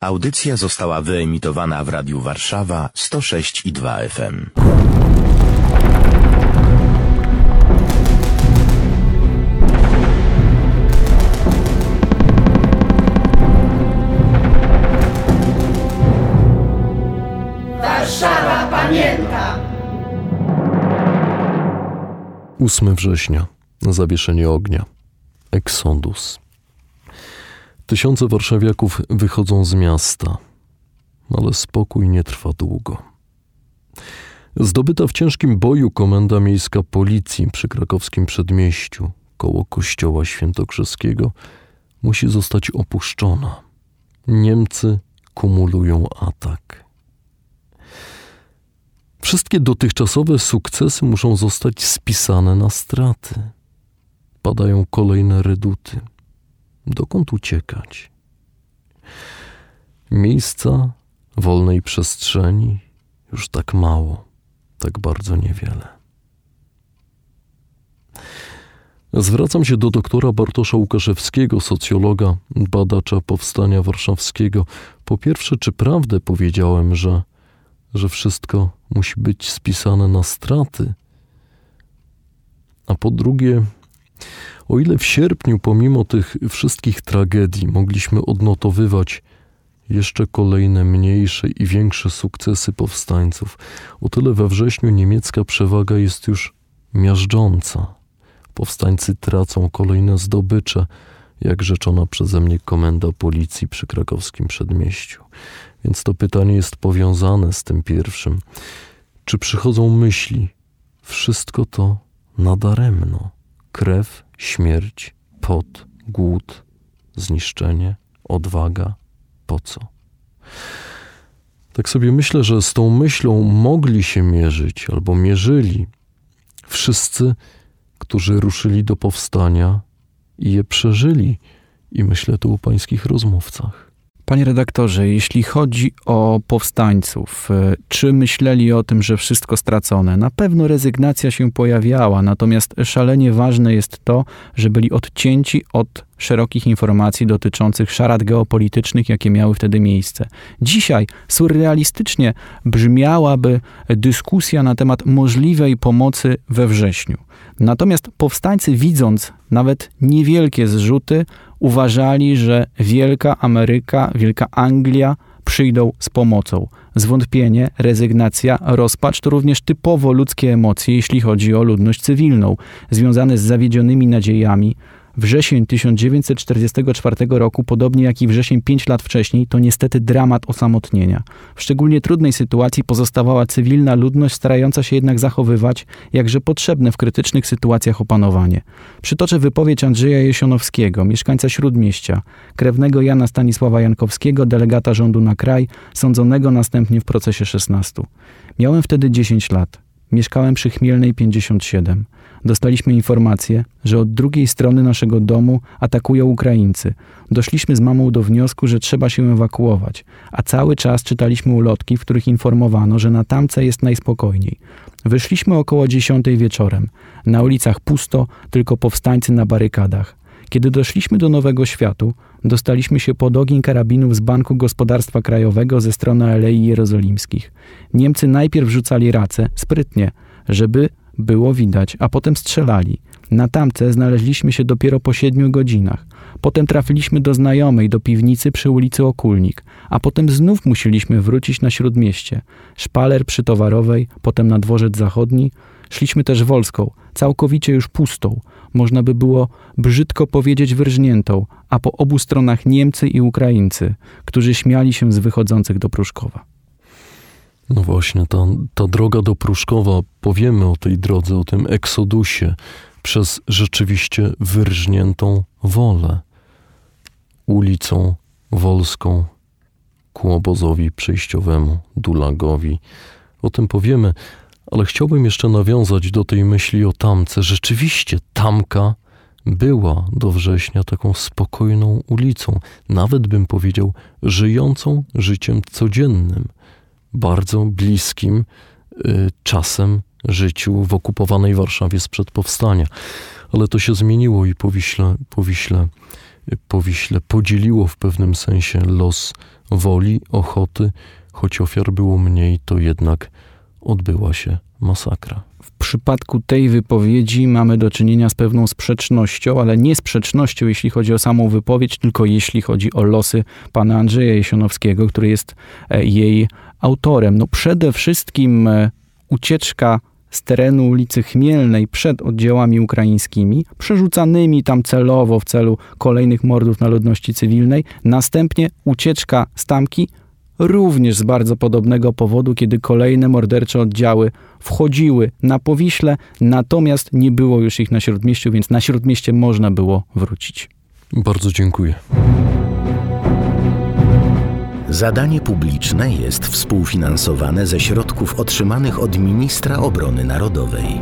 Audycja została wyemitowana w Radiu Warszawa 106 i 2 FM. Warszawa pamięta! 8 września. Zawieszenie ognia. Eksodus. Tysiące warszawiaków wychodzą z miasta, ale spokój nie trwa długo. Zdobyta w ciężkim boju komenda miejska policji przy krakowskim przedmieściu koło kościoła świętokrzyskiego musi zostać opuszczona. Niemcy kumulują atak. Wszystkie dotychczasowe sukcesy muszą zostać spisane na straty. Padają kolejne reduty. Dokąd uciekać? Miejsca wolnej przestrzeni już tak mało, tak bardzo niewiele. Zwracam się do doktora Bartosza Łukaszewskiego, socjologa, badacza powstania warszawskiego. Po pierwsze, czy prawdę powiedziałem, że że wszystko musi być spisane na straty. A po drugie, o ile w sierpniu, pomimo tych wszystkich tragedii, mogliśmy odnotowywać jeszcze kolejne mniejsze i większe sukcesy powstańców, o tyle we wrześniu niemiecka przewaga jest już miażdżąca. Powstańcy tracą kolejne zdobycze, jak rzeczona przeze mnie komenda policji przy krakowskim przedmieściu. Więc to pytanie jest powiązane z tym pierwszym. Czy przychodzą myśli, wszystko to nadaremno? Krew, śmierć, pot, głód, zniszczenie, odwaga, po co? Tak sobie myślę, że z tą myślą mogli się mierzyć albo mierzyli wszyscy, którzy ruszyli do powstania i je przeżyli. I myślę tu o pańskich rozmówcach. Panie redaktorze, jeśli chodzi o powstańców, e, czy myśleli o tym, że wszystko stracone? Na pewno rezygnacja się pojawiała, natomiast szalenie ważne jest to, że byli odcięci od szerokich informacji dotyczących szarad geopolitycznych, jakie miały wtedy miejsce. Dzisiaj surrealistycznie brzmiałaby dyskusja na temat możliwej pomocy we wrześniu. Natomiast powstańcy, widząc nawet niewielkie zrzuty, uważali, że Wielka Ameryka, Wielka Anglia przyjdą z pomocą. Zwątpienie, rezygnacja, rozpacz to również typowo ludzkie emocje, jeśli chodzi o ludność cywilną, związane z zawiedzionymi nadziejami, Wrzesień 1944 roku, podobnie jak i wrzesień 5 lat wcześniej, to niestety dramat osamotnienia. W szczególnie trudnej sytuacji pozostawała cywilna ludność, starająca się jednak zachowywać jakże potrzebne w krytycznych sytuacjach opanowanie. Przytoczę wypowiedź Andrzeja Jesionowskiego, mieszkańca Śródmieścia, krewnego Jana Stanisława Jankowskiego, delegata rządu na kraj, sądzonego następnie w procesie 16. Miałem wtedy 10 lat. Mieszkałem przy Chmielnej 57 dostaliśmy informację, że od drugiej strony naszego domu atakują Ukraińcy. Doszliśmy z mamą do wniosku, że trzeba się ewakuować, a cały czas czytaliśmy ulotki, w których informowano, że na tamce jest najspokojniej. Wyszliśmy około dziesiątej wieczorem. Na ulicach pusto, tylko powstańcy na barykadach. Kiedy doszliśmy do Nowego Światu, dostaliśmy się pod ogień karabinów z Banku Gospodarstwa Krajowego ze strony Alei Jerozolimskich. Niemcy najpierw rzucali race, sprytnie, żeby było widać, a potem strzelali. Na tamce znaleźliśmy się dopiero po siedmiu godzinach. Potem trafiliśmy do znajomej, do piwnicy przy ulicy Okulnik, a potem znów musieliśmy wrócić na śródmieście. Szpaler przy Towarowej, potem na dworzec zachodni. Szliśmy też Wolską, całkowicie już pustą, można by było brzydko powiedzieć wyrżniętą, a po obu stronach Niemcy i Ukraińcy, którzy śmiali się z wychodzących do Pruszkowa. No właśnie, ta, ta droga do Pruszkowa, powiemy o tej drodze, o tym eksodusie przez rzeczywiście wyrżniętą wolę. Ulicą Wolską ku obozowi przejściowemu, Dulagowi. O tym powiemy, ale chciałbym jeszcze nawiązać do tej myśli o Tamce. Rzeczywiście Tamka była do września taką spokojną ulicą, nawet bym powiedział, żyjącą życiem codziennym bardzo bliskim y, czasem życiu w okupowanej Warszawie sprzed powstania. Ale to się zmieniło i Powiśle, Powiśle, Powiśle podzieliło w pewnym sensie los woli, ochoty, choć ofiar było mniej, to jednak odbyła się masakra. W przypadku tej wypowiedzi mamy do czynienia z pewną sprzecznością, ale nie sprzecznością, jeśli chodzi o samą wypowiedź, tylko jeśli chodzi o losy pana Andrzeja Jesionowskiego, który jest e, jej autorem. No przede wszystkim e, ucieczka z terenu ulicy Chmielnej przed oddziałami ukraińskimi, przerzucanymi tam celowo w celu kolejnych mordów na ludności cywilnej, następnie ucieczka z Tamki również z bardzo podobnego powodu, kiedy kolejne mordercze oddziały wchodziły na Powiśle, natomiast nie było już ich na Śródmieściu, więc na Śródmieście można było wrócić. Bardzo dziękuję. Zadanie publiczne jest współfinansowane ze środków otrzymanych od Ministra Obrony Narodowej.